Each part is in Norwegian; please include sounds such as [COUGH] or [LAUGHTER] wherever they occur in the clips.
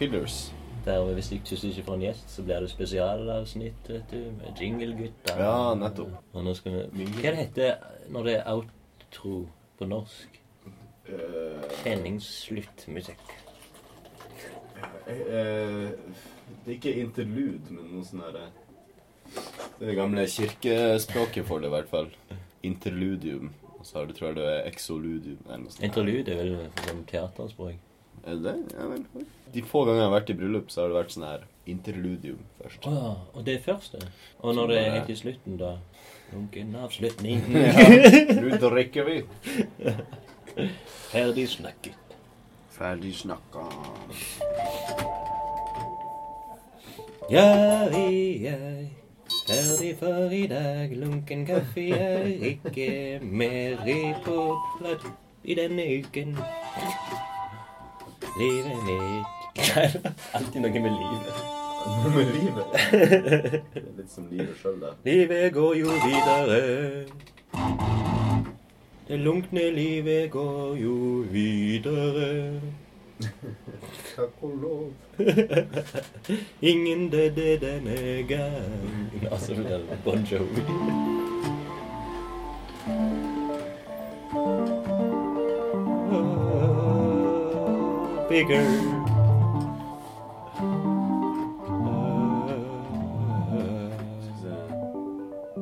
fillers. Der hvis du ikke jeg ikke får en gjest, så blir det spesialavsnitt, vet du, med Jingle-gutta. Ja, nettopp. Og nå skal vi Hva det heter når det er outro på norsk? Eh, Kjenningssluttmusikk. Uh, uh, det er ikke interlude, men noe sånn herre Det gamle kirkespråket for det, i hvert fall. Interludium. Og så har du, tror jeg det er exoludium. Eller noe sånt. Interlude er vel som teaterspråk. Er det det? Ja vel. De få gangene jeg har vært i bryllup, så har det vært sånn her interludium først. Å ja. Og det er først, det. Og når det er helt i slutten, da Lunken avslutning. Nå [LAUGHS] drikker vi. Ferdig snakket. Ferdig snakka. Ja, vi er ferdig for i dag. Lunken kaffe er ikke mer i på platt i denne uken. Livet mitt Alltid noe med livet. Noe med livet. Det er litt som livet sjøl, det. Livet går jo videre. Det lunkne livet går jo videre. Takk og lov. Ingen døde denne gang. [LAUGHS] Altså, det er Bon Jovi. Bigger.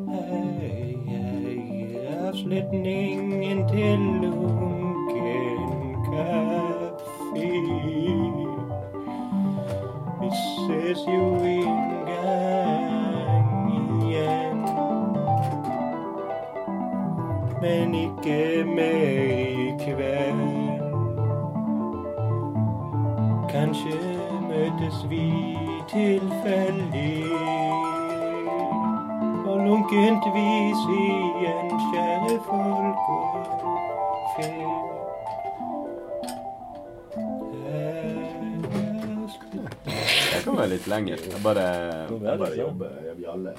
Hei, hei, avslutningen til lunken kaffe. Vi ses jo en gang igjen. Men ikke mer møtes vi tilfeldig. Og lunkent vis igjen, kjære folk og fe. Jeg kan være litt lenger. Jeg bare, jeg bare jobber. Jeg vil alle. [LAUGHS]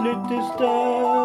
Sluttes den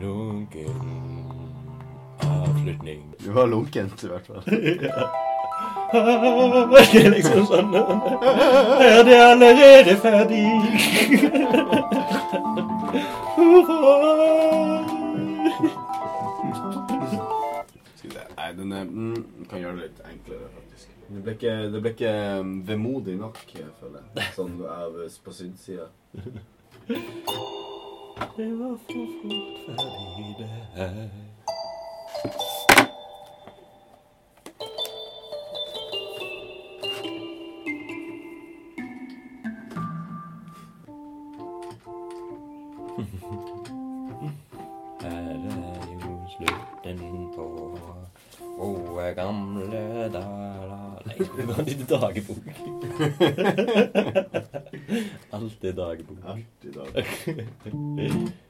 Lunken avslutning. Du var lunkent, i hvert fall. [LAUGHS] Det er liksom sånn Er det allerede ferdig? Se. Nei, den er, mm, kan gjøre det litt enklere, faktisk. Det ble ikke, det ble ikke um, vemodig nok, jeg føler jeg. Sånn av, på sydsida. Det var for fort ferdig, det her. [LAUGHS] Her er jo slutten på gode gamle dager Nei, det var litt dagbok. [LAUGHS] Alt er dagbok. Alltid i [LAUGHS]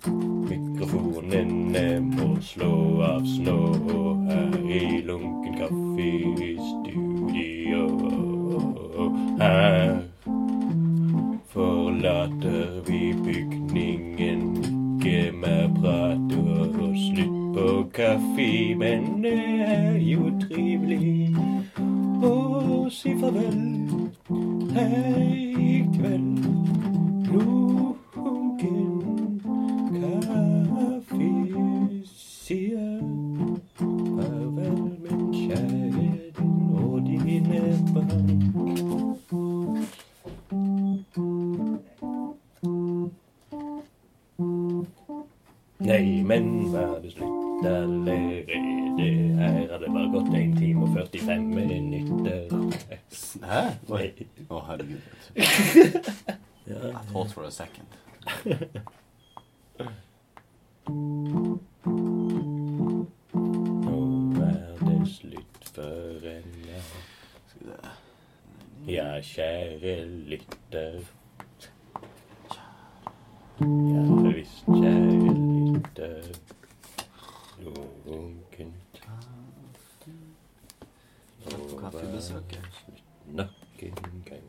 Det slutt, allerede. Her har det bare gått 1 time og 45 minutter. Hæ? Oi. Å, herregud. [LAUGHS] Ja, I thought for a second. nå er det slutt for en se. Ja, kjære lytter. Ja visst, kjære lytter. Lunkent. Takk for kaffebesøket. Nok en gang.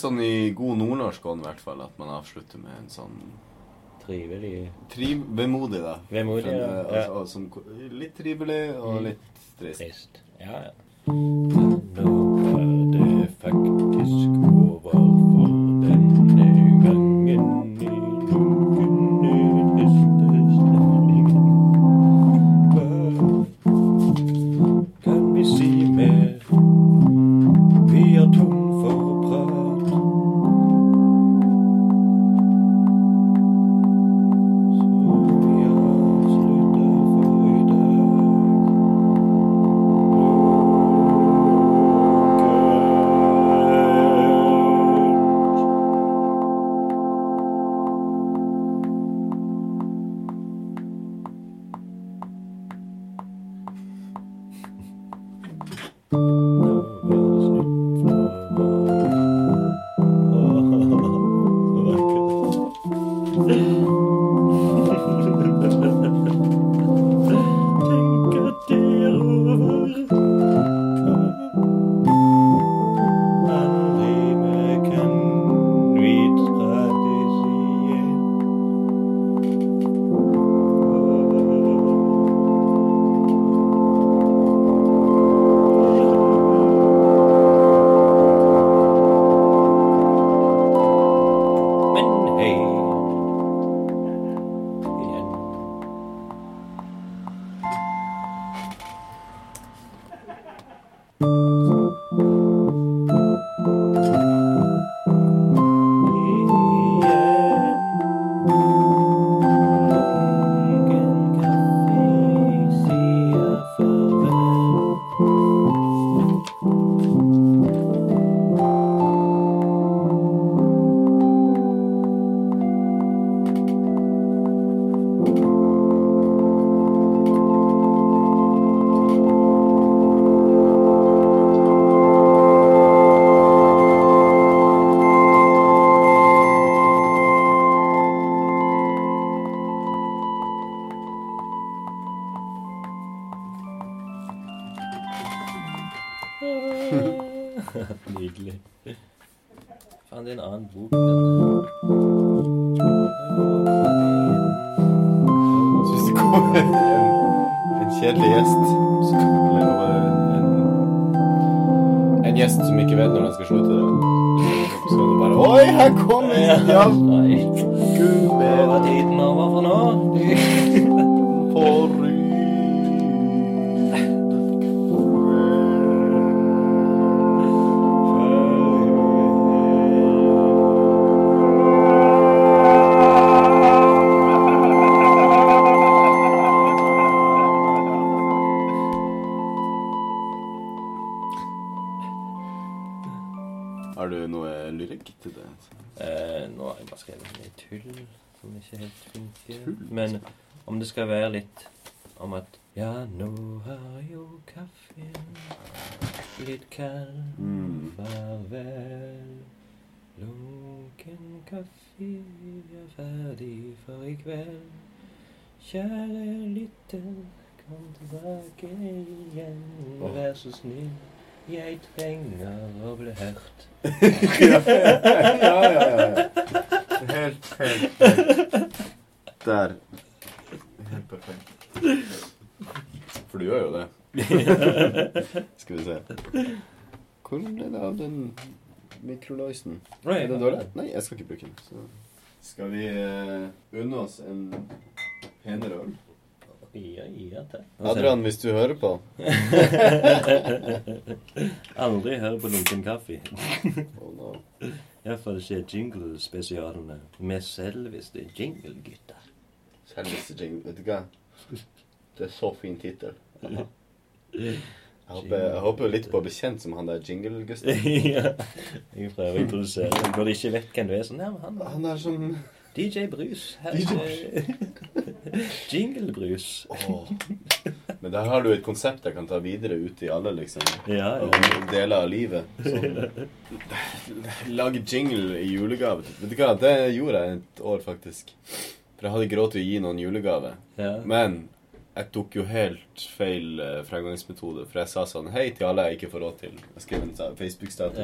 Litt sånn i god nordnorsk ånd, i hvert fall, at man avslutter med en sånn Trivelig. tri vemodig, da. Vemodig, ja. eh, altså, sånn, litt trivelig og Mm. litt trist. Trist. Ja, ja. Nå er det faktisk Kaffe er ferdig for i kveld. Kjære lytter, kom tilbake igjen. Vær så snill, jeg trenger å bli hørt. [LAUGHS] ja, ja, ja, ja. Helt, helt, helt. Der. Helt perfekt. For du gjør jo det. [LAUGHS] Skal vi se. Hvor ble det av den mikroloisen? Er den dårlig? Nei, jeg skal ikke bruke den. Så. Skal vi uh, unne oss en penere øl? Ja, ja, takk. Adrian, hvis du hører på [LAUGHS] Aldri hør på lunken kaffe. [LAUGHS] oh, no. Iallfall ikke jingle-spesialene med selveste jingle-gutta. Selveste jingle. Vet du hva? Det er så fin tittel. [LAUGHS] Jeg håper, jeg håper jo litt på å bli kjent som han der jingle-Gustav. [LAUGHS] ja. Jeg prøver å introdusere ham. Når de ikke vet hvem du er, sånn Ja, men han Han er som DJ Brus. [LAUGHS] Jingle-brus. Oh. Men der har du et konsept jeg kan ta videre ut i alle liksom Ja, ja. ja. deler av livet. Sånn. [LAUGHS] Lage jingle i julegave. Vet du hva, det gjorde jeg et år, faktisk. For jeg hadde ikke råd til å gi noen julegave. ja. Men jeg tok jo helt feil eh, fremgangsmetode. For jeg sa sånn Hei til alle jeg ikke får råd til. Jeg skrev en Facebook-status.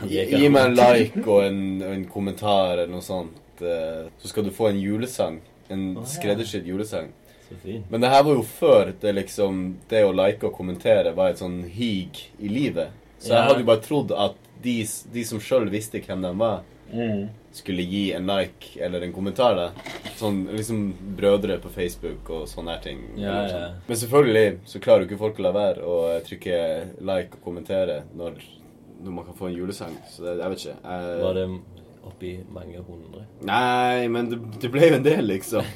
han Gi, meg en like og en, en kommentar eller noe sånt. eh, Så skal du få en julesang. En oh, skreddersydd julesang. Men det her var jo før det liksom Det å like og kommentere var et sånn hig i livet. Så jeg hadde jo bare trodd at de, de som sjøl visste hvem de var, Mm. skulle gi en like eller en kommentar. da Sånn liksom brødre på Facebook og sånne her ting. Ja, ja. sånn. Men selvfølgelig så klarer jo ikke folk å la være å trykke like og kommentere når, når man kan få en julesang. Så det, jeg vet ikke. Jeg, Var det oppi mange hundre? Nei, men det, det ble jo en del, liksom.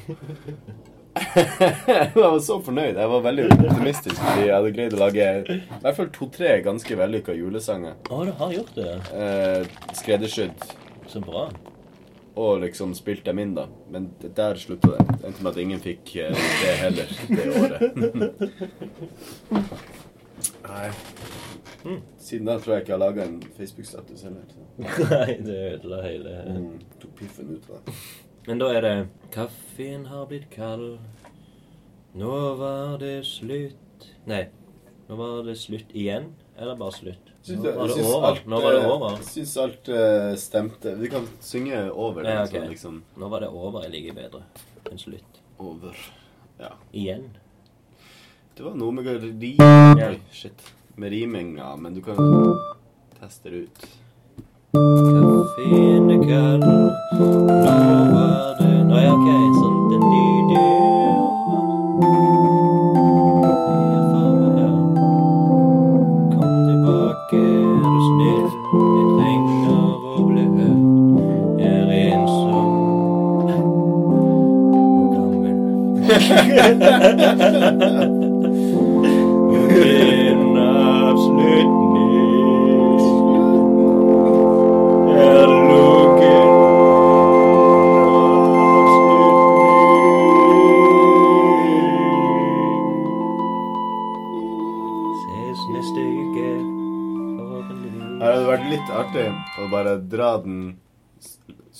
[LAUGHS] jeg var så fornøyd. Jeg var veldig optimistisk fordi jeg hadde greid å lage i hvert fall to-tre ganske vellykka julesanger. Å, du har gjort det? Eh, skreddersydd. Så bra. Og liksom spilte dem inn, da. Men der slutta det. Det endte med at ingen fikk eh, det heller det året. Nei. Siden da tror jeg ikke jeg har laga en Facebook-status heller. Så. Nei, det ødela hele Mm, tok piffen ut av det. Men da er det Kaffen har blitt kald. Nå var det slutt Nei, nå var det slutt igjen. Eller bare slutt? Nå var det over. alt, Nå var det eh, over. Jeg syns alt eh, stemte. Vi kan synge over. Ja, okay. liksom. Nå var det over. Jeg liker bedre enn slutt. Over. Ja. Igjen. Det var noe med rim... Ja. Oi, shit. Med riminga, men du kan teste det ut. Hva er kald. Nå var det ja, OK. Sånn den lyder gammel. Avslutning er lunken. Ses neste uke, forhåpentligvis. Her hadde vært litt artig å bare dra den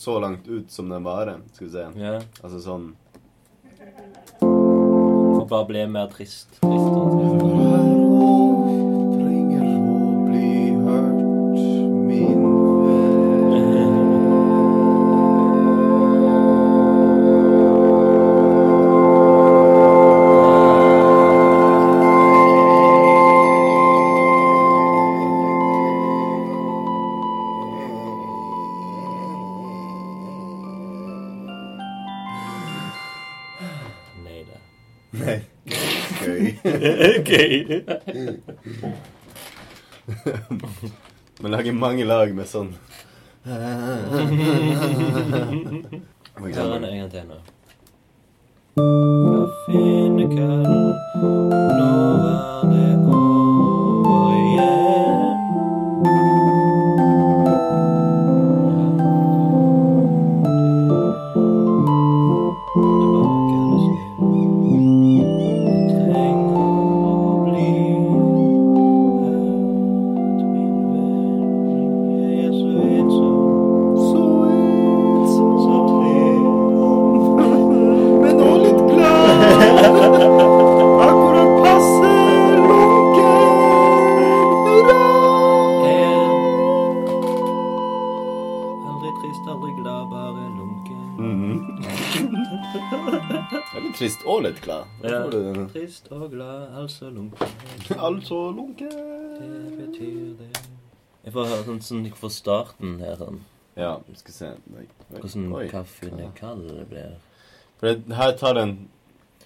så langt ut som den varer. Skal vi se. Ja, Altså sånn bare bli mer trist. trist Gøy. Man lager mange lag med sånn Ta den en gang til nå. Kaffen er kald, nå Trist og glad, altså lunken. Altså lunke. Det betyr det Jeg får høre sånn, sånn fra starten her, sånn Ja, vi skal se. nei, oi, hvordan oi. kaffen er kald det blir. For det, her tar den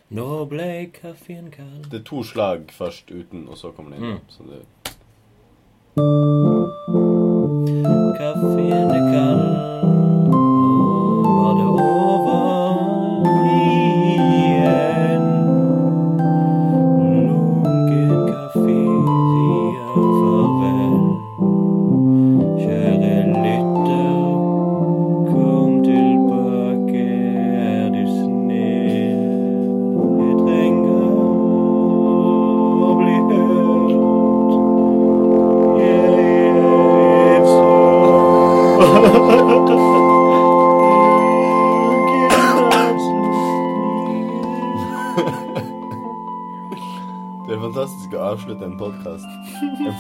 Nå ble kaffen kald. Det er to slag først uten, og så kommer det inn. Mm. Så det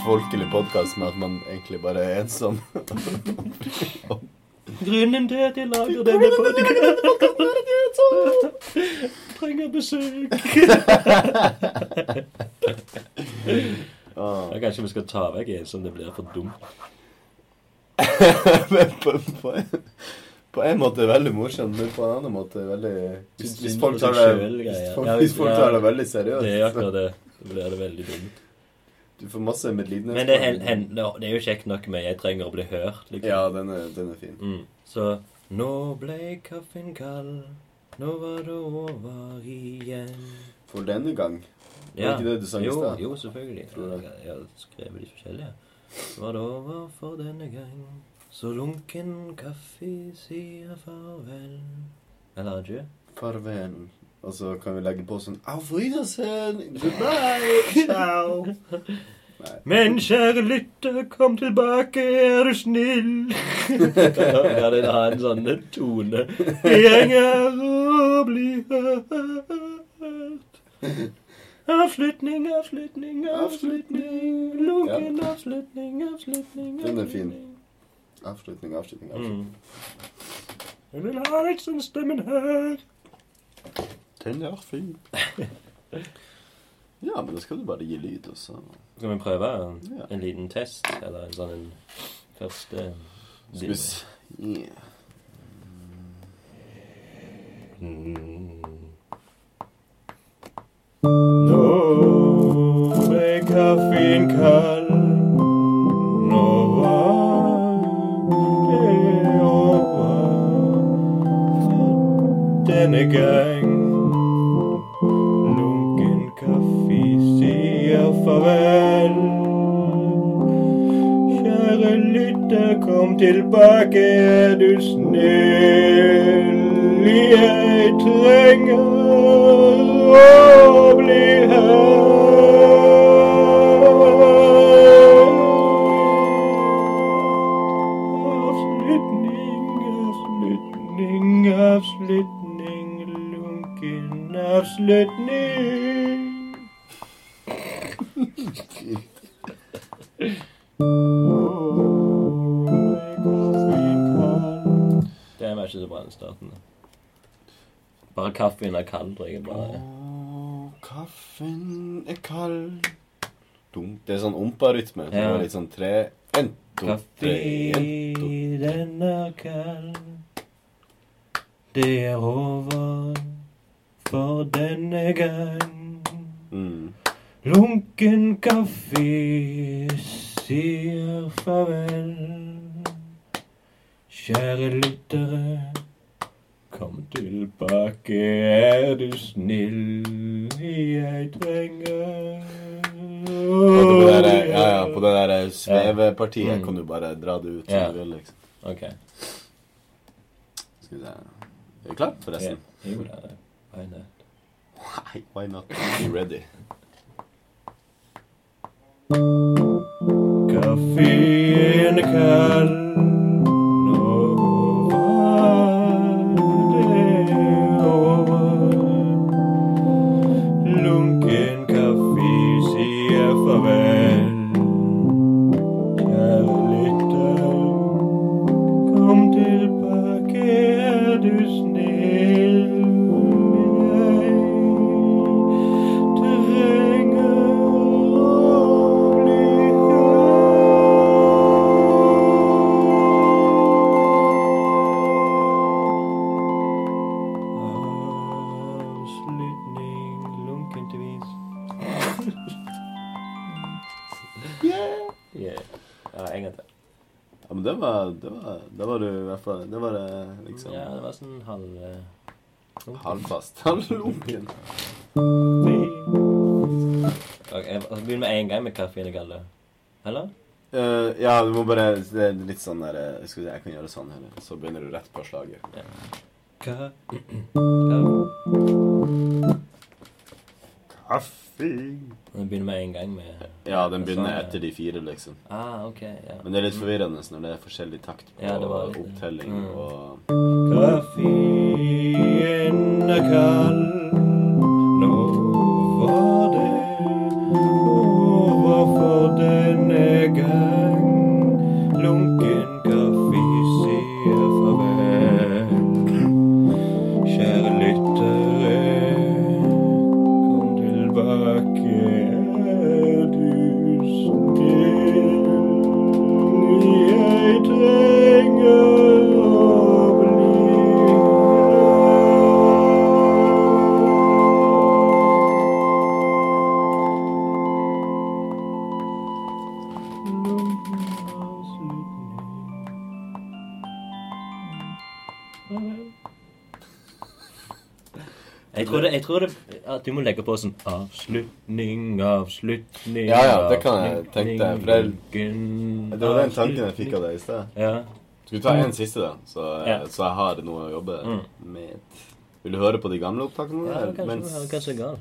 folkelig podkast med at man egentlig bare er ensom. Grunnen til at jeg lager denne podkasten Trenger besøk. Ah. Ja, kanskje vi skal ta vekk en som det blir for dumt. [LAUGHS] Men på, på, en, på en måte veldig morsomt, men på en annen måte veldig Hvis, hvis folk tar det, hvis folk, hvis folk tar det veldig seriøst. Det er akkurat det. Da blir det veldig dumt. Du får masse medlidenhet. Men det, hen, hen, det er jo kjekt nok med 'jeg trenger å bli hørt'. Liksom. Ja, den er, den er fin. Mm. Så nå ble kaffen kald, nå var det over igjen. For denne gang. Var ikke det du sang i jo, stad? jo, selvfølgelig. Jeg, har skrevet de forskjellige. Var det over for denne gang. Så lunken kaffe sier farvel. Eller adjø. Farvel. Og så kan vi legge på sånn Auf Wiedersehen! Goodbye! Ciao! Men kjære lytter, kom tilbake, er du snill? Kan den ha en sånn tone? Jeg trenger å bli hørt. Avslutning, avslutning, avslutning. Lunken avslutning, avslutning. Den er fin. avslutning. Avslutning, avslutning. Mm. Jeg vil ha liksom stemmen her. Den er fin. Ja, men skal du bare gi lyd, og så Skal vi prøve en, Ja. en liten test? Eller en sånn en første Skal vi s- yeah. Mm. Nå ble kaffen kald, nå var det over denne gang. Kom tilbake, er du snill. Jeg trenger å bli her. Avslutning, avslutning, avslutning, lunken avslutning. [LAUGHS] Det bra den starten. Bare kaffen er kald, drikker bare. Å, kaffen er kald Dum. Det er sånn ompa-rytme. Ja. litt sånn tre En, to, tre, en, to. Den er kald. Det er over for denne gang. Mm. Lunken kaffe sier farvel. Kjære lyttere, kom tilbake, er du snill. Jeg trenger Og på det der, ja, ja, på det der svevepartiet Mm. kan du bare dra det ut som Ja. du vil, liksom. Ok. Skal vi se Er du klar, forresten? Ja, Jo, det er det. Why not? Why, why not be ready? Kaffen er kald, det var, det var, det var du i hvert fall Det var det liksom Ja, det var sånn halv... Uh, halvfast. Halvlunken. Ok, jeg begynner med en gang med kaffen og galle. Eller? Uh, ja, du må bare Det er litt sånn der jeg, Skal si, jeg kan gjøre sånn her. Så begynner du rett på slaget. Ka... [CLEARS THROAT] Kaffe. Den begynner med en gang med... Ja, den begynner Sånn, ja. etter de fire, liksom. Ah, ok, ja. Men det er litt forvirrende når det er forskjellig takt på Ja, det var litt opptelling Mm. og Kaffen er kald, nå var det over for denne gang. Jeg tror, det, jeg tror det, at du må legge på sånn Avslutning, avslutning Ja, ja, det kan jeg tenke deg, for det Det var den tanken jeg fikk av deg i sted. Ja. Skal vi ta en siste, da? Så, Ja. så jeg har noe å jobbe Mm. med. Vil du høre på de gamle opptakene? ja kanskje Mens- kanskje galt.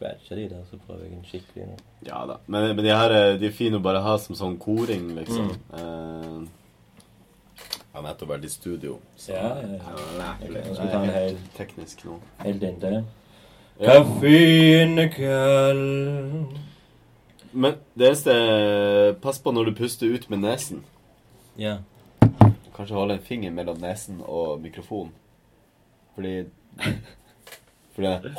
Må de der, så prøver jeg en skikkelig nå. Ja da. Men, men de her eh, de er fine å bare ha som sånn koring, liksom. Mm. Uh, jeg har nettopp vært i studio, så Ja, ja, ja. jeg Jeg en er helt teknisk nå. Helt inntil. Ja. Kaffen er Men det eneste Pass på når du puster ut med nesen. Ja. Kanskje holde en finger mellom nesen og mikrofonen. Fordi [LAUGHS] Fordi det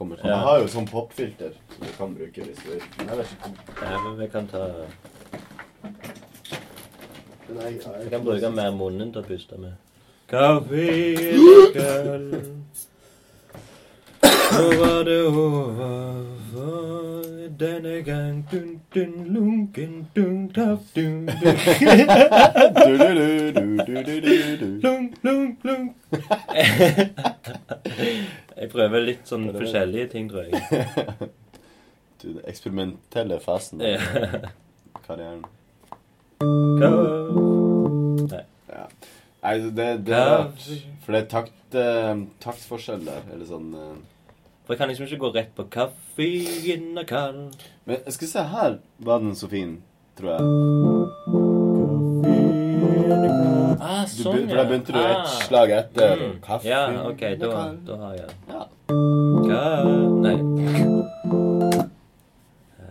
kommer til. Ja. Jeg har jo sånn popfilter som du kan bruke hvis du vil. Men jeg vet ikke ja, men vi kan ta Men jeg, jeg, Vi kan bruke mer munnen til å puste med. Kaffen kald Nå var det over for denne gang Dun, dun, lunken, dun, taff, dun, dun [LAUGHS] du, du, du, du, du, du, du, du. Lunk, lunk, lunk. [LAUGHS] jeg prøver litt sånn forskjellige ting, tror jeg. [LAUGHS] Du, den eksperimentelle fasen karrieren. Nei. Ja. Nei, det, det er. For det er takt, eh, taktforskjell der. Eller sånn eh. For jeg kan liksom ikke gå rett på kaffen og kald. Men jeg skal se her var den så fin, tror jeg. Ah, sånn, du, for da begynte du et slag etter. Mm. Kaffe Ja, ok, da, da har jeg Ja. Ka... Nei.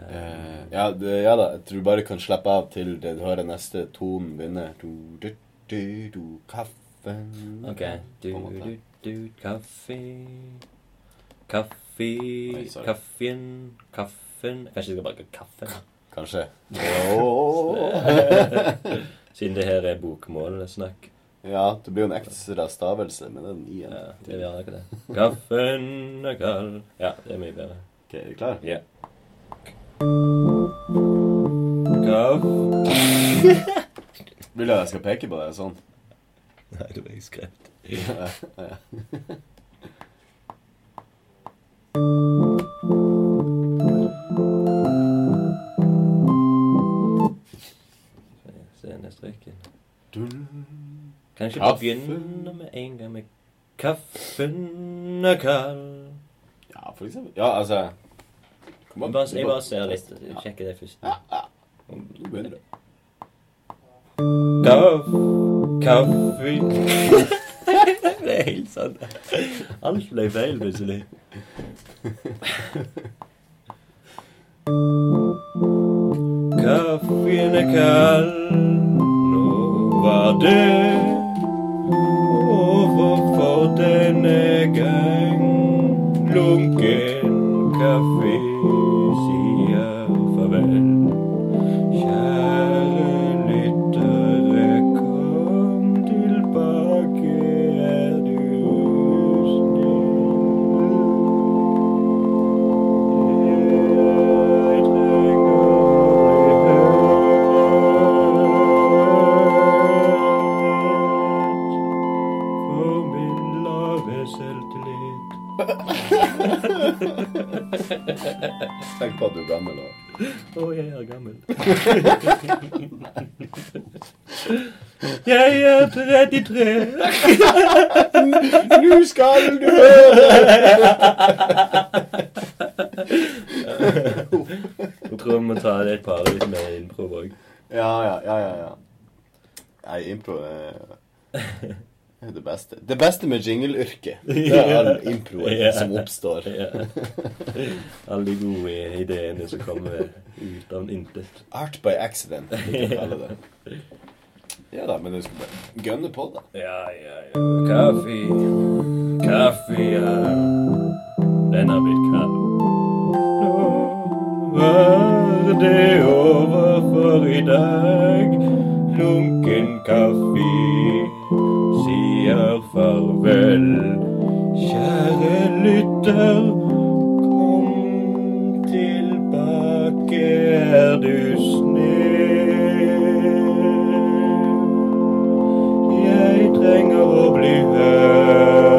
Uh, ja, det, ja da. Jeg tror du bare kan slappe av til det du hører neste tonen begynne. Du, du, du, du, kaffen OK. Du, du, du, kaffe Kaffe sorry. Kaffen Kaffen Kanskje vi skal bruke kaffe? Kanskje. [LAUGHS] Åh. [LAUGHS] [LAUGHS] Siden det her er bokmålsnakk. ja, det blir jo en ekstra stavelse med den i-en. Ja, det gjør ikke det. Kaffen er kald Ja, det er mye bedre. Ok, er du klar? Ja. Kaff... [LAUGHS] Vil du at jeg skal peke på deg sånn? Nei, det var jeg skrevet. [LAUGHS] ja, neste [LAUGHS] rekken. Kanskje Kan jeg ikke bare Kaffe. begynne med en gang med Kaffen er kald ja, for eksempel. Ja, altså Kom an. jeg bare- ser litt. Sjekker det først. Nå begynner det. Kaff... Kaffe [LAUGHS] Det er helt sant. Alt ble feil plutselig. kaffen er kald. Var det overfor denne gang. Lunken kaffe Tenk på at du er gammel òg. Å, jeg er gammel. jeg er 33. Nå skal du høre! Jeg tror vi må ta det et par litt mer impro òg. Ja, ja, ja, ja. ja. Nei, impro er det beste. Det beste med jingleyrket, [LAUGHS] det er all improen yeah. som oppstår. yeah. Alle de gode ideene som kommer ut av intet. Art by accident, kan [LAUGHS] kalle det. Ja da, men du skal bare gønne på, da. Ja, ja, ja. Kaffe, kaffe, ja. Den har blitt kald. Nå var det over for i dag. Lunken kaffe farvel. Kjære lytter, kom tilbake, er du snill. Jeg trenger å bli hørt.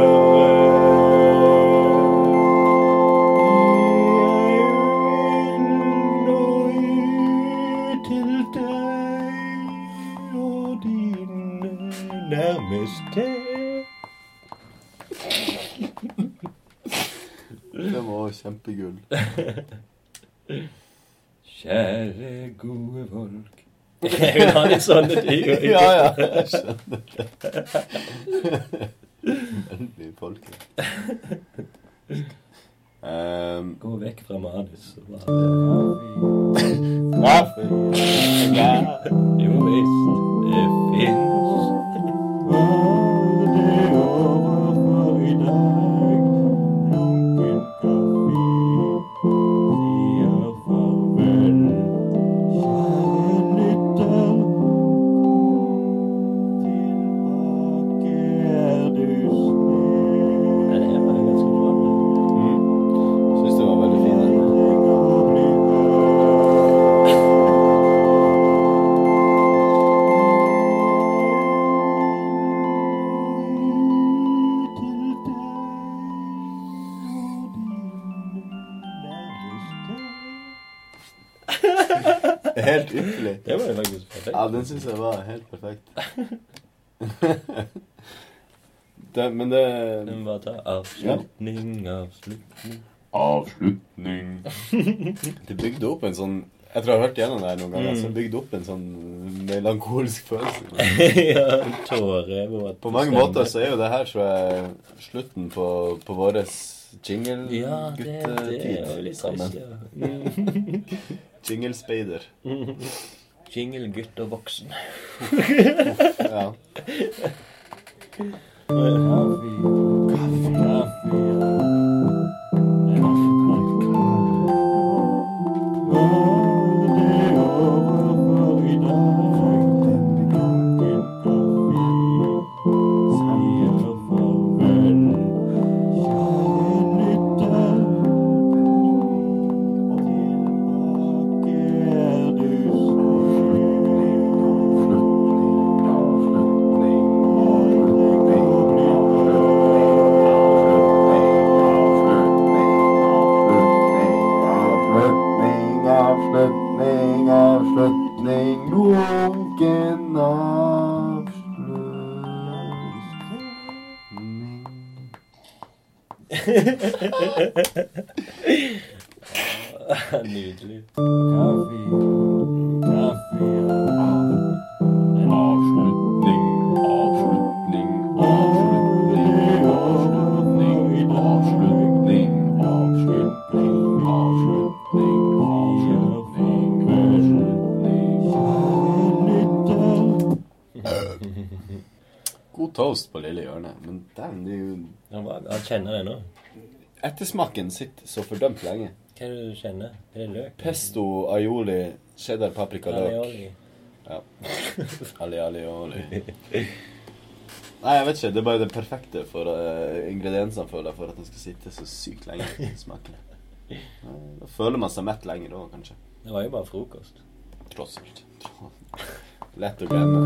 Kjempegull. [LAUGHS] Kjære gode folk. [LAUGHS] Jeg vil ha litt sånne ting. Ja, ja, jeg skjønner det. Veldig folkelig. Um, Gå vekk fra manus. og bare- kaffe. Ja. Jo visst, det fins. Var det over for i dag? Den syns jeg var helt perfekt. [LAUGHS] [LAUGHS] det, men det Vi må bare ta avslutning, avslutning. Avslutning. [LAUGHS] Det bygde opp en sånn Jeg tror jeg har hørt gjennom det her noen ganger. Mm. Så bygde opp en sånn melankolsk følelse. ja, tåre På mange måter så er jo det her så er slutten på, på vår jingle-guttetid det er jo litt sammen. ja. Jingle-speider. Jingle, gutt og voksen. [LAUGHS] Ja. Nydelig. Kaffe. Kaffe. God toast på lille hjørnet, men den er jo Han kjenner det nå. Ettersmaken sitter så fordømt lenge. Hva er det du kjenner? Er løk? Pesto, aioli, cheddar, paprika, løk. Ja. Ali, ali, oli. Nei, jeg vet ikke. Det er bare det perfekte for uh, ingrediensene føler jeg for at den skal sitte så sykt lenge. Smaken. Da føler man seg mett lenger òg, kanskje. Det var jo bare frokost. Tross alt. Lett å glemme.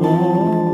Avslutning,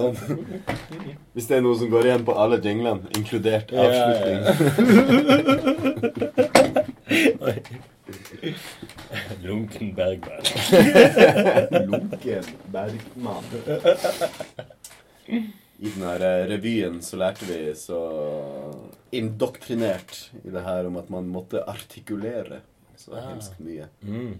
sånn. Hvis det er noe som går igjen på alle jinglene, inkludert Ja, ja, avslutning. Lunken Bergman. Lunken Bergman. I den her eh, revyen så lærte vi så indoktrinert i det her om at man måtte artikulere så hemsk hemskt mye. Mm.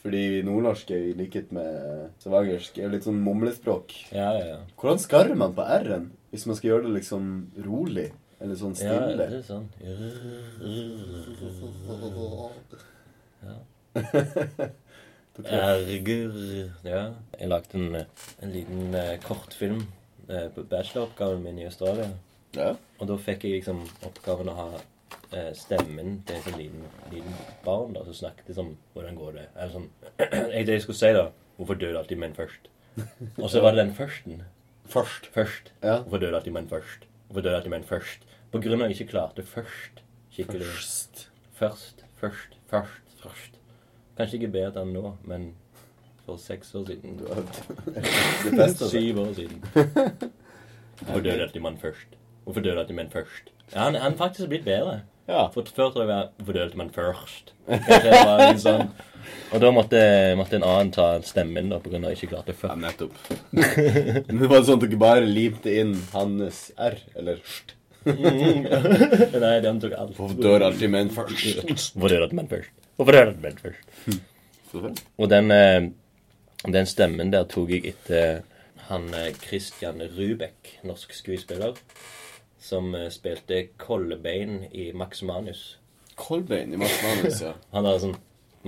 Fordi nordnorsk er i likhet med svagersk er jo litt sånn mumlespråk. Ja, ja, ja. Hvordan skarrer man på r-en hvis man skal gjøre det liksom rolig? Eller sånn stille? Ja, det er sånn. Ergur Ja. Jeg lagde en, en liten uh, kortfilm eh, på bacheloroppgaven min i Australia. Ja. Og da fikk jeg liksom oppgaven å ha eh, stemmen til en sånn liten, liten barn da, som snakket sånn Hvordan går det? Eller sånn [CLEARS THROAT] jeg, Det jeg skulle si, da Hvorfor døde alltid menn først? Og så var det den førsten. Først. Først. Ja. Hvorfor døde alltid menn først? Hvorfor døde alltid menn først? På grunn av at jeg ikke klarte først. Skikkelig. Først. Først, først, først, først. Kanskje ikke bedre enn nå, men for seks år siden. Du har [LAUGHS] det beste. Syv år siden. [LAUGHS] Hvorfor døde alltid mann først? Hvorfor døde alltid menn først? Ja, han, han faktisk blitt bedre. Ja. For før tror jeg var Hvorfor døde man først? Sånn. Og da måtte, måtte en annen ta stemmen, da, grunn av at jeg ikke klarte Ja, nettopp. Men det var sånn at dere bare limte inn hans R, eller st. [LAUGHS] Nei, den tok alt. Hvorfor dør alltid menn først? Hvorfor døde alltid menn først? Hvorfor døde alltid menn først? Og den, eh, den stemmen der tok jeg etter han eh, Christian Rubek, norsk skuespiller, som eh, spilte Kolbein i Max Manus. Kolbein i Max Manus, ja. [LAUGHS] Han hadde sånn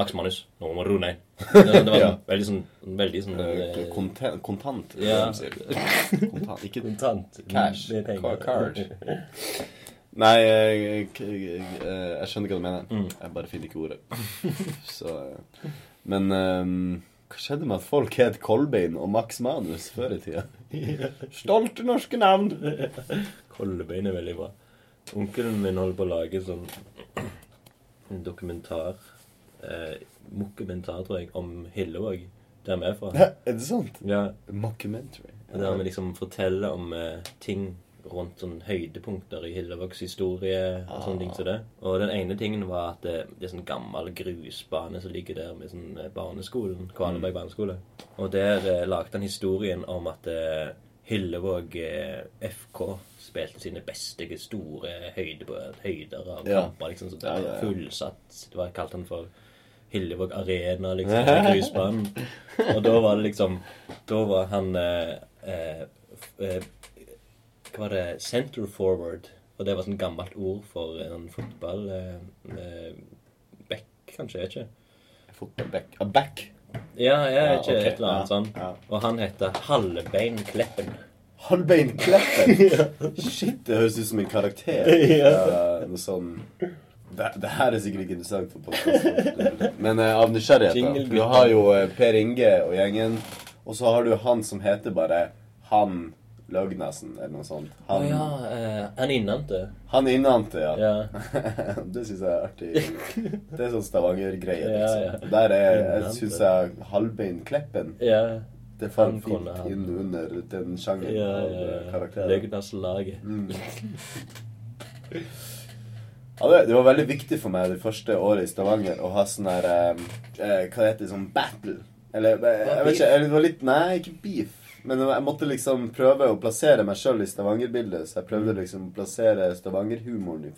Max Manus, nå må du roe ned. [LAUGHS] Det, var var Ja. sånn, veldig sånn veldig sånn Eh, Konten, kontant, Ja. Kontant, ikke kontant. Cash. Det er. Card. [LAUGHS] Nei, jeg, jeg, jeg, jeg skjønner hva du mener. Mm. Jeg bare finner ikke ordet. Så eh, Men um, hva skjedde med at folk het Kolbein og Max Manus før i tida? Stolte norske navn! Kolbein er veldig bra. Onkelen min holder på å lage sånn en dokumentar eh, Mokumentar, tror jeg, om Hillevåg, der vi er fra. Er det sant? Ja, Mockumentary. Ja. Der vi liksom forteller om eh, ting rundt sånn høydepunkter i Hillevågs historie og sånne ting som det. Og den ene tingen var at det, det er sånn gammel grusbane som ligger der med sånn eh, barneskolen, Kvaneberg barneskole. Og der eh, lagde han historien om at eh, Hillevåg eh, FK spilte sine beste store høyder, høyder av Ja. kamper. liksom, så det var fullsatt. Det var kalt han for Hillevåg Arena, liksom, [LAUGHS] grusbanen. Og da var det liksom Da var han eh, eh, eh, Hva var det? Center forward. Og det var sånn gammelt ord for en fotball eh, eh, Back, kanskje? Jeg vet ikke. Fotballback. A back. Ja, jeg er ikke. okay. Et eller annet ja, ja. Og han heter Halvbeinkleppen. Halvbeinkleppen? [LAUGHS] Shit, det høres ut som en karakter. [LAUGHS] Ja, noe sånn det, det her er sikkert ikke interessant for podkasten. Men eh, av nysgjerrighet, Du har jo eh, Per Inge og gjengen, og så har du han som heter bare Han Løgnesen, eller noe sånt. Han, Han, ja, eh, han innante. han innante, ja. Ja. [LAUGHS] det syns jeg er artig. Det er sånn Stavanger-greie, liksom. ja. Der er, jeg syns jeg Halbein Kleppen ja. Det falt fint han. inn under den sjangeren Ja, av ja, av karakterer. Løgnaslaget. Mm. Ja, det, det var veldig viktig for meg det første året i Stavanger å ha sånn her eh, eh, Hva heter det? Sånn battle. Eller jeg, jeg vet ikke, eller det var litt Nei, ikke beef. Men jeg måtte liksom prøve å plassere meg sjøl i Stavanger-bildet. Så jeg prøvde liksom å plassere Stavanger-humoren i,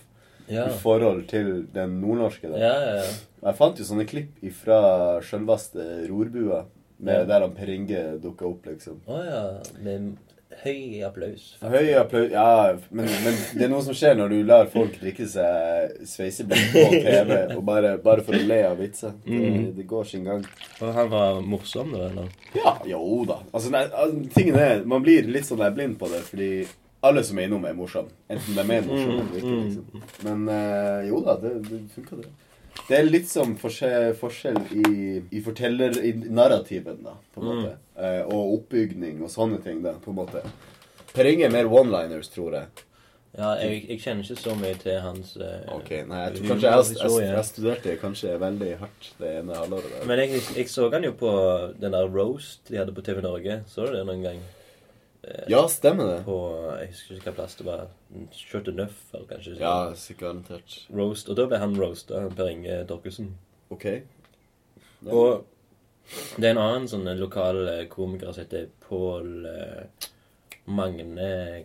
Ja. i forhold til den nordnorske. Da. Ja, ja, ja. Og jeg fant jo sånne klipp ifra sjølveste Rorbua. Med. Der han Per Inge dukka opp, liksom. Oh, ja. Med høy applaus. Høy applaus Ja, men, men det er noe som skjer når du lar folk drikke seg sveiseblekk på TV og bare, bare for å le av vitser. Det, Mm. det går sin gang. Og han var morsom, da? eller? Ja, jo da. Altså, nei, altså, tingen er Man blir litt sånn der blind på det, fordi alle som er innom, er morsomme. Enten de er morsomme eller ikke. Mm, liksom. Men øh, jo da, det, det funka, det. Det er litt som forskjell, i, i forteller... I narrativen, da, på en Mm. måte. Eh, og oppbygning og sånne ting, da, på en måte. Per Inge er mer one-liners, tror jeg. Ja, jeg, jeg kjenner ikke så mye til hans eh, Ok, nei, jeg tror kanskje jeg, jeg, humorhistorie. jeg studerte kanskje veldig hardt det ene halvåret der. Men jeg så han jo på den der Roast de hadde på TV Norge. Så du det noen gang? Eh, Ja, stemmer det. På Jeg husker ikke hva plass det var. Shot Enough, eller kanskje. Ja, sikkert garantert. Roast. Og da ble han roasta, Per Inge Torkelsen. Ok. Og det er en annen sånn lokal eh, komiker som heter Pål eh, Magne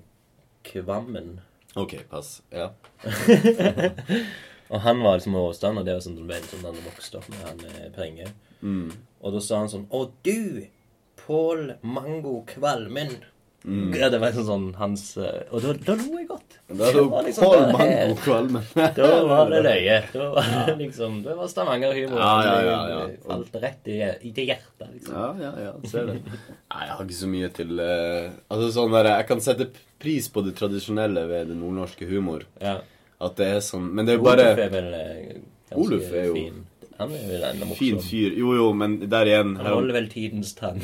Kvammen. Ok, pass. Ja. [LAUGHS] Og han var liksom motstander. Det var sånn veldig som han vokste opp med han Per Inge. Mm. Og da sa han sånn Å, du! Pål Mango Kvalmen. Mm. Ja, det var liksom sånn hans eh, Og da, da lo jeg godt. Da lo liksom Pål Mango Kvalmen. Da var det løye. [LAUGHS] Da var det liksom Det var Stavanger-humor. Ja, ja, ja, ja. Falt rett i, i det hjertet, liksom. Ja, ja, ja, ser det. [LAUGHS] Nei, jeg har ikke så mye til uh, Altså sånn der, Jeg kan sette pris på det tradisjonelle ved det nordnorske humor. Ja. At det er sånn Men det er jo bare Oluf er vel eh, Oluf er jo- fin. Han er jo enda morsom. fin fyr. Jo, jo, men der igjen Han holder vel tidens tann.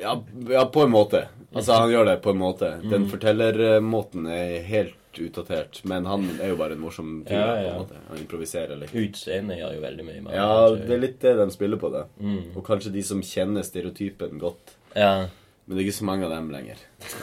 Ja, ja, på en måte. Altså, han gjør det på en måte. Den Mm. fortellermåten er helt utdatert. Men han er jo bare en morsom fyr. Ja, på en måte. Han improviserer litt. Utseendet gjør jo veldig mye. med Ja, kanskje. det er litt det de spiller på, det. Mm. Og kanskje de som kjenner stereotypen godt. Ja. Men det er ikke så mange av dem lenger.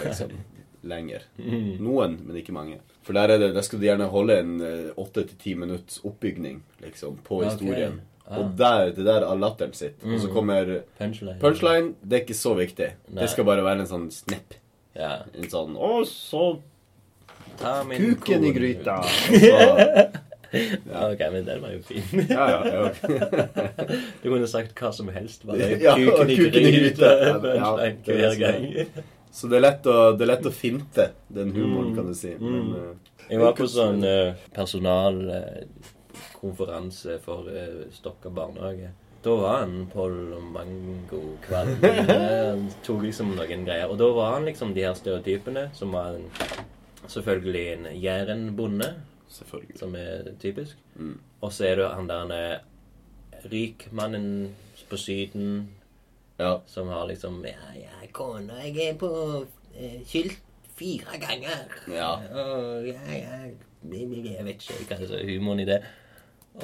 Liksom. [LAUGHS] lenger. Mm. Noen, men ikke mange. For der, er det, der skal du gjerne holde en åtte til ti minutts oppbygning liksom, på Ok. historien. Ah. Og der, det der er latteren sitt. Og så Mm. kommer Punchline. punchline. Det er ikke så viktig. Nei. Det skal bare være en sånn snipp. Ja. En sånn Å, så kuken i gryta. [LAUGHS] Ja, ok, men den var jo fin. ja, ja, ja. [LAUGHS] Du kunne sagt hva som helst. Bare [LAUGHS] Ja, kuken kuken i gryta. Ja, er hver gang. Så det er lett å, det er lett å finte den humoren, Mm. kan du si. Mm. Men uh, Jeg var på sånn uh, personalkonferanse for uh, Stokka barnehage. Da var han Pål Mango Kvalm. [LAUGHS] Han tok liksom noen greier. Og da var han liksom de her stereotypene, som var en, selvfølgelig en jærenbonde, selvfølgelig. som er typisk. Mm. Og så er det han der eh, rikmannen på Syden Ja. som har liksom Ja, ja, kona, jeg er på eh, skilt fire ganger. Ja. Og, ja, ja, jeg vet ikke hva er humoren i det.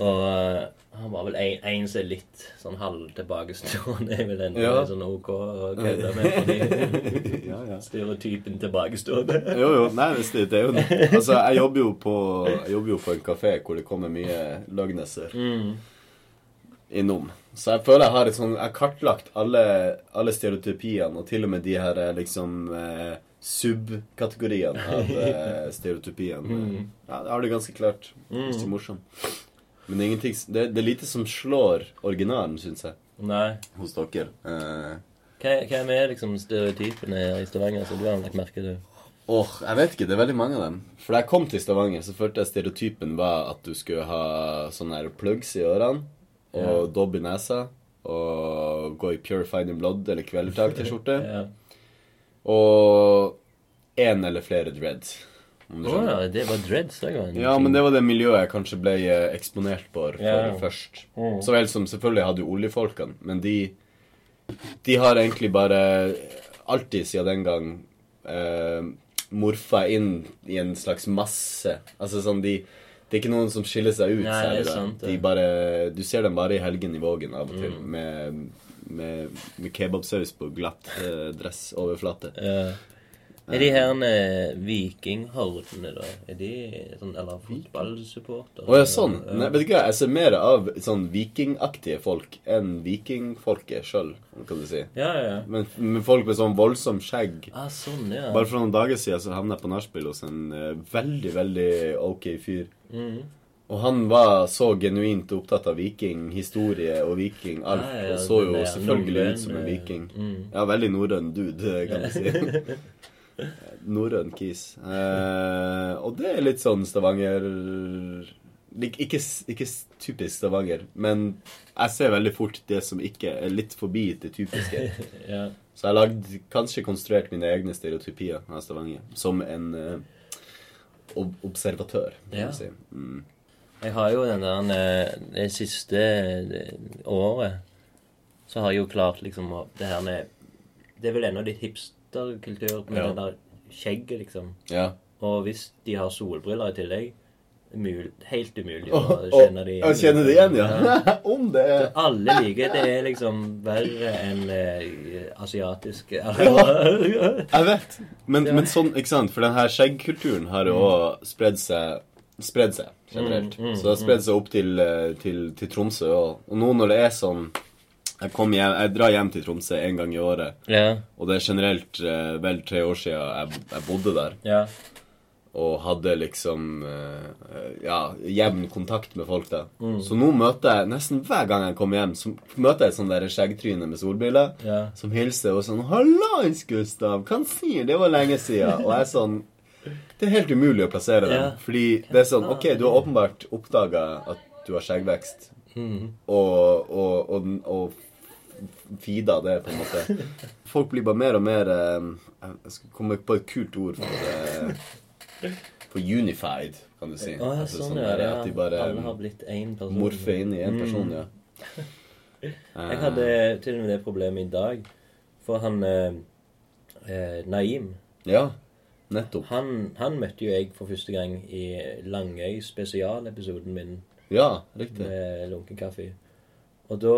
Og eh, han var vel en, en som er litt sånn halvtilbakestående. er vel enda Ja. sånn OK å kødde med. [LAUGHS] Ja, ja. stereotypen tilbakestående. Jo, jo. Nei, det, det er jo. [LAUGHS] Altså, jeg jobber jo på, jeg jobber jo på en kafé hvor det kommer mye løgneser Mm. innom. Så jeg føler jeg har et sånn Jeg har kartlagt alle, alle stereotypiene, og til og med de her eh, liksom eh, subkategoriene av [LAUGHS] eh, stereotypiene. Mm. Ja, jeg har det ganske klart. Mm. er morsomt. Men det er, ingenting, det, det er lite som slår originalen, syns jeg, Nei. hos dere. Eh, hva er liksom stereotypene i Stavanger som du har lagt merke til? Åh, jeg vet ikke. Det er veldig mange av dem. For da jeg kom til Stavanger, så følte jeg stereotypen var at du skulle ha sånne her plugs i ørene, og yeah. dobb i nesa, og gå i Purified in Blood eller Kvelertak-T-skjorte, yeah. [LAUGHS] og én eller flere dreads. Skjønner. ja, det var dreads òg, Ja, men det var det miljøet jeg kanskje ble eh, eksponert for, for Ja. først. Mm. Så vel som selvfølgelig hadde jo oljefolkene, men de De har egentlig bare alltid siden den gang eh, morfa inn i en slags masse. Altså sånn de Det er ikke noen som skiller seg ut Nei, særlig. sant. De bare, du ser dem bare i helgen i Vågen av og til Mm. med, med, med kebabsaus på glatt eh, dressoverflate. Ja. Er de her eh, vikinghordene, da? Er de sånn Eller fotballsupportere? Å ja, sånn. Nei, vet du hva, jeg ser mer av sånn vikingaktige folk enn vikingfolket sjøl, kan du si. Ja, ja. Men, men folk med sånn voldsomt skjegg Ah, sånn, ja. Bare for noen dager siden så havna jeg på nachspiel hos en eh, veldig, veldig ok fyr. Mm. Og han var så genuint opptatt av vikinghistorie og viking alt. Ja, ja, og så jo selvfølgelig ut som en eh, viking. mm. Ja, veldig norrøn dude, kan du si. [LAUGHS] norrøn kis. Eh, og det er litt sånn Stavanger ikke, ikke typisk Stavanger, men jeg ser veldig fort det som ikke er litt forbi det typiske. [LAUGHS] ja. Så jeg har lagd, kanskje konstruert mine egne stereotypier av Stavanger. Som en eh, ob observatør, Ja. si. Mm. Jeg har jo den der eh, Det siste eh, året så har jeg jo klart liksom Det her med Det er vel ennå litt hipsterkultur med Ja. det der skjegget, liksom. Ja. Og hvis de har solbriller i tillegg mul, Helt umulig å kjenne de ja, Kjenne det igjen, ja. [LAUGHS] Om det er Alle liker det. er liksom verre enn eh, asiatisk [LAUGHS] Jeg vet. Men, men sånn, ikke sant? For den her skjeggkulturen har jo òg spredd seg Spredd seg generelt. Mm, mm, Så det har spredd seg opp til, eh, til, til Tromsø òg. Og nå når det er sånn jeg, hjem, jeg drar hjem til Tromsø en gang i året, Ja. og det er generelt eh, vel tre år siden jeg, jeg bodde der. Ja. og hadde liksom eh, ja, jevn kontakt med folk der. Mm. Så nå møter jeg nesten hver gang jeg kommer hjem, så møter jeg et der skjeggtryne med solbriller Ja. som hilser og sånn 'Hallais, Gustav! Hva sier Det var lenge siden.' Og jeg er sånn Det er helt umulig å plassere dem. Fordi det er sånn OK, du har åpenbart oppdaga at du har skjeggvekst, Mm. og, og, og, og feeda det, på en måte. Folk blir bare mer og mer eh, Jeg skal komme på et kult ord for det. For unified, kan du si. Å ja, Altså, sånn, der ja. At de bare Alle har blitt én person. morfer inn i én person, Mm. ja. [LAUGHS] Jeg hadde til og med det problemet i dag. For han eh, eh, Naim Ja, nettopp. han, han møtte jo jeg for første gang i Langøy spesialepisoden min Ja, riktig. med lunken kaffe. Og da,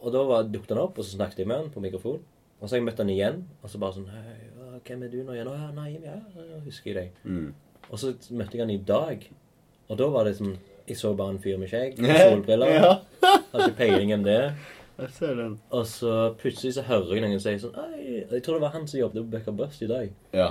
og da var- dukket han opp, og så snakket jeg med han på mikrofon. Og så har jeg møtt han igjen, og så bare sånn Hei, hvem er du nå igjen? Å ja, Naim, ja, ja, husker jeg deg. Mm. Og så møtte jeg han i dag, og da var det sånn Jeg så bare en fyr med skjegg [LAUGHS] og Ja. solbriller. Hadde ikke peiling om det. [LAUGHS] Jeg ser den. Og så plutselig så hører jeg noen si sånn Ei, Jeg tror det var han som jobbet på Bucker Bust i dag. Ja.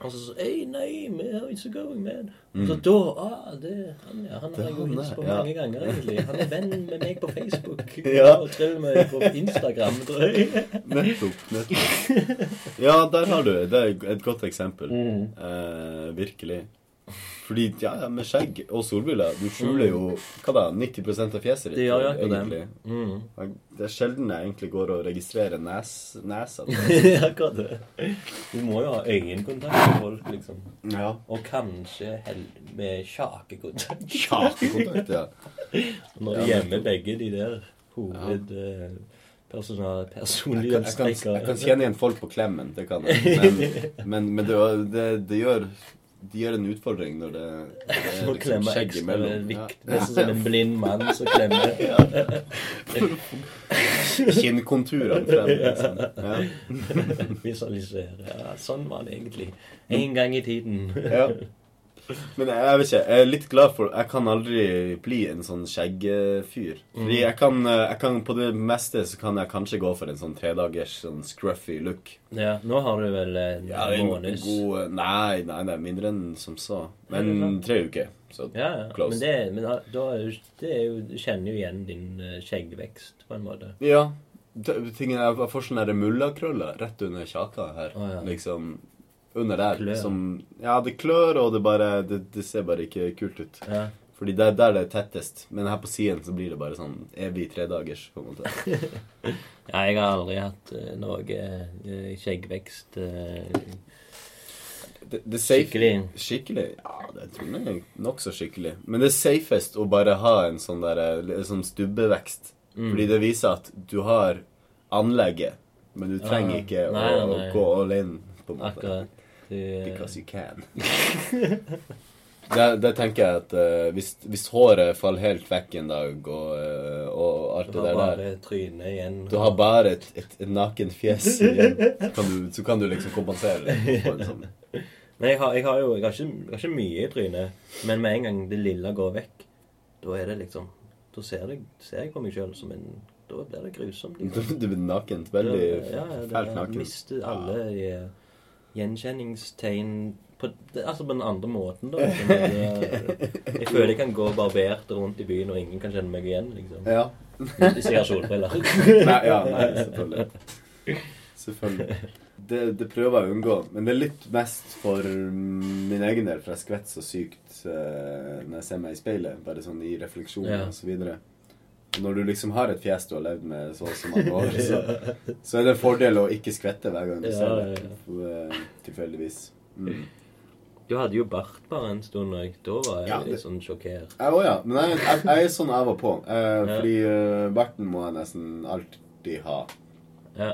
Og så Ei, Hey, Naim, how is it going, man? Mm. Så da ah, det, han, ja, han har jeg jo hilst på mange ganger, egentlig. Han er venn med meg på Facebook. [LAUGHS] Ja. Og til og med på Instagram, tror jeg. [LAUGHS] Nettopp. nettopp. Ja, der har du. Det er et godt eksempel. Mm. Eh, virkelig. Fordi, ja, ja, med skjegg og solbriller, du skjuler jo hva da, 90% av fjeset ditt. Akkurat det. egentlig. Mm. Det er sjelden jeg egentlig går og registrerer nes, nesa. [LAUGHS] Akkurat det. Du må jo ha øyekontakt med folk, liksom. Ja. Og kanskje med kjakekontakt. Kjakekontakt, [LAUGHS] ja. Når du gjemmer begge de der hoved... eh, Personal, Jeg kan, jeg, kan, jeg kan kjenne igjen folk på klemmen, det kan jeg. Men, men, [LAUGHS] men det, det, det gjør det gjør en utfordring når det, det er [LAUGHS] liksom skjegg imellom. vikt. Nesten som en blind mann som [LAUGHS] klemmer. Kinnkonturene frem. Liksom. Ja. [LAUGHS] Visualisere. Ja, sånn var det egentlig. En gang i tiden. Ja. Men jeg, jeg vet ikke, jeg er litt glad for Jeg kan aldri bli en sånn skjeggfyr. Fordi jeg kan, jeg kan På det meste så kan jeg kanskje gå for en sånn tredagers sånn scruffy look. Ja, nå har du vel en Ja, en måneds god Nei, nei, nei, mindre enn som så. Men tre uker. Så Ja, ja. Close. Men, det, men da, da er jo, det er jo, du kjenner jo igjen din eh, skjeggvekst, på en måte. Ja. Tingen er, Jeg får sånne mullakrøller rett under kjaka her. Oh, ja. Liksom under der. Klør. Som Ja, det klør, og det bare det, det ser bare ikke kult ut. Ja. Fordi det er der det er tettest. Men her på siden så blir det bare sånn evig tredagers, på en måte. [LAUGHS] ja, jeg har aldri hatt uh, noe eh, skjeggvekst uh, Det, det safe, skikkelig. Skikkelig? Ja, det tror jeg er nokså skikkelig. Men det er safest å bare ha en sånn der sånn stubbevekst. Mm. Fordi det viser at du har anlegget, men du trenger Ja. ikke Nei, å nei. gå all in på en måte. Akkurat. Because you can. [LAUGHS] det, det tenker jeg at uh, hvis, hvis håret faller helt vekk en dag, og, uh, og alt du det har Du har bare trynet igjen. Du har bare et, et, et nakent fjes igjen. Så kan, du, så kan du liksom kompensere det. Liksom. en [LAUGHS] Men jeg har, jeg har jo jeg har ikke, jeg har ikke mye i trynet. Men med en gang det lille går vekk, da er det liksom Da ser jeg, ser jeg på meg sjøl som en Da blir det grusomt. Du, Liksom. [LAUGHS] du blir nakent. Veldig ja, ja, det, fælt naken. Mister alle de eh, gjenkjenningstegn på, Altså på den andre måten, da. [LAUGHS] Liksom. Det, jeg føler jeg kan gå barbert rundt i byen, og ingen kan kjenne meg igjen. liksom. Ja. Hvis jeg har solbriller. [LAUGHS] Nei, ja, nei, selvfølgelig. Selvfølgelig. Det, det prøver jeg å unngå. Men det er litt mest for min egen del, for jeg skvetter så sykt eh, når jeg ser meg i speilet. Bare sånn i refleksjon Ja. og så videre. Og når du liksom har et fjes du har levd med så og så mange år, [LAUGHS] så, så er det en fordel å ikke skvette hver gang du Ja, ser det. ja. eh, Tilfeldigvis. Mm. Du hadde jo bart bare en stund, og da var jeg Ja, litt sånn sjokkert. Jeg òg, ja. Men jeg, jeg, jeg er sånn av og på. Eh, Ja. Fordi uh, barten må jeg nesten alltid ha. Ja.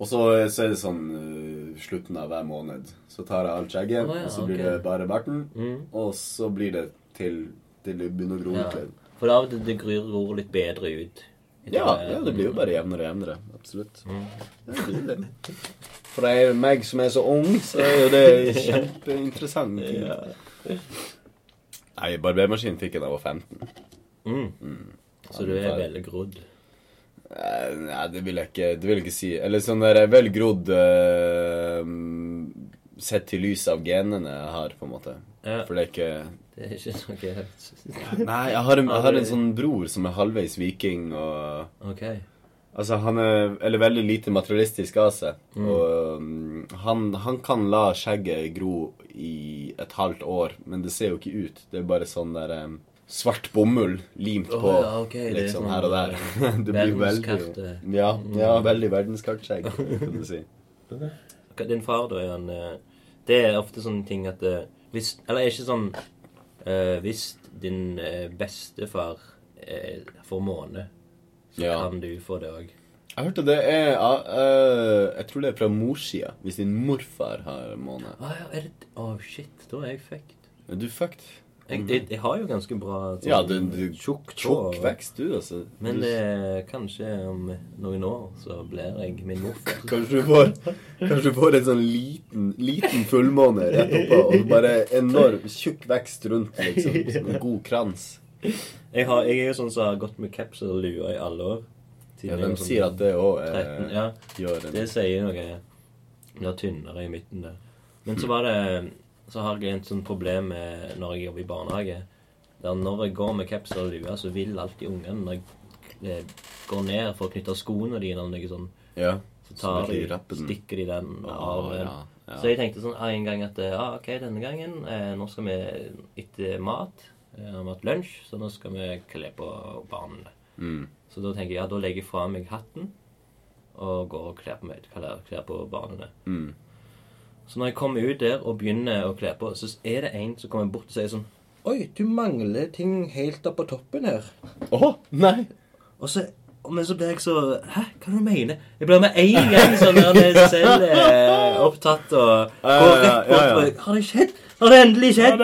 Og så, så er det sånn uh, slutten av hver måned. Så tar jeg alt skjegget, oh, ja, og så blir det bare barten. Mm. Og så blir det til, til det begynner å gro ut litt. For da det, det gror gror litt bedre ut. Ja, ja, det blir jo bare jevnere og jevnere. Absolutt. Mm. Ja, det det. For det er meg som er så ung, så er jo det kjempeinteressant. [LAUGHS] Ja. Nei, barbermaskin fikk jeg da jeg var 15. Mm. Så du er veldig grodd. Eh, Nei, det vil jeg ikke, det vil jeg ikke si. Eller sånn der er vel grodd uh, Sett i lys av genene jeg har, på en måte. Ja. For det er ikke Det er ikke noe Nei, jeg har, en, jeg har en sånn bror som er halvveis viking, og OK. Altså, han er Eller veldig lite materialistisk av seg. Og um, han, han kan la skjegget gro i et halvt år, men det ser jo ikke ut. Det er bare sånn der um, svart bomull limt oh, på ja, okay. liksom sånn, her og der. [LAUGHS] det blir veldig. Ja, ja veldig verdenskartskjegg, kan du si. [LAUGHS] Din far, da, er han eh, Det er ofte sånne ting at eh, hvis Eller er ikke sånn eh, Hvis din uh, bestefar uh, får måne, så Ja. kan du få det òg. Jeg hørte det er uh, Jeg tror det er fra morssida, hvis din morfar har måne. Ah, ja, er det oh, shit. Da er jeg fucked. Er du fucked? Jeg, jeg, jeg har jo ganske bra sånn, Ja, du, du tjukk Tjukk vekst, du, altså. Men det er kanskje om noen år så blir jeg min morfar. [LAUGHS] Kanskje du får, kanskje du får en sånn liten, liten fullmåne rett oppå, og bare enorm tjukk vekst rundt, liksom. Som en god krans. Jeg, har, jeg er jo sånn som har gått med caps og lue i alle år. Ja, de sånn sier at det òg 13, ja, gjør en det sier noe. Blir tynnere i midten der. Men så var det Så har jeg et sånt problem med når jeg jobber i barnehage. Der når jeg går med caps og lue, så vil alltid ungen når jeg eh, går ned for å knytte skoene dine eller noe sånt, Ja. så tar Så de, stikker de den av. ja, ja. Så jeg tenkte sånn ah, en gang at ja, ok, denne gangen eh, Nå skal vi etter mat. Eh, vi har hatt lunsj, så nå skal vi kle på barna. Mm. Så da tenker jeg ja, da legger jeg fra meg hatten og går og kler på, meg, kler på barna. Mm. Så når jeg kommer ut der og begynner å kle på, så er det en som kommer bort og sier sånn Oi, du mangler ting helt opp på toppen her. Å, nei! Og så, men så blir jeg så Hæ, hva du mener Jeg blir med en gang sånn der selv eh, opptatt og Ja, går rett ja, ja. og Har det skjedd? Har det endelig skjedd?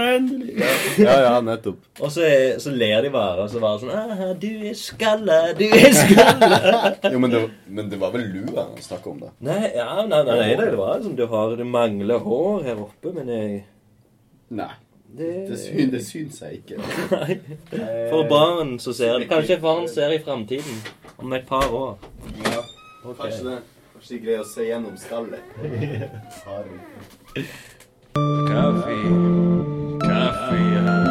Ja, ja, nettopp. [LAUGHS] Og så, så ler de bare, og så bare sånn «Ah, Du er skalla, du er skalla. Jo, men det, men det var vel lua han snakka om, da? nei, ja, nei, nei, nei, det var liksom Du har du mangler hår her oppe, men jeg Nei. Det, Det, syn, det syns jeg ikke. [LAUGHS] For barn så ser det Kanskje faren ser i framtiden. Om et par år. Ja, okay. kanskje det. Kanskje de greier å se gjennom skallet. [LAUGHS] Kaffe. Kaffe, kaffe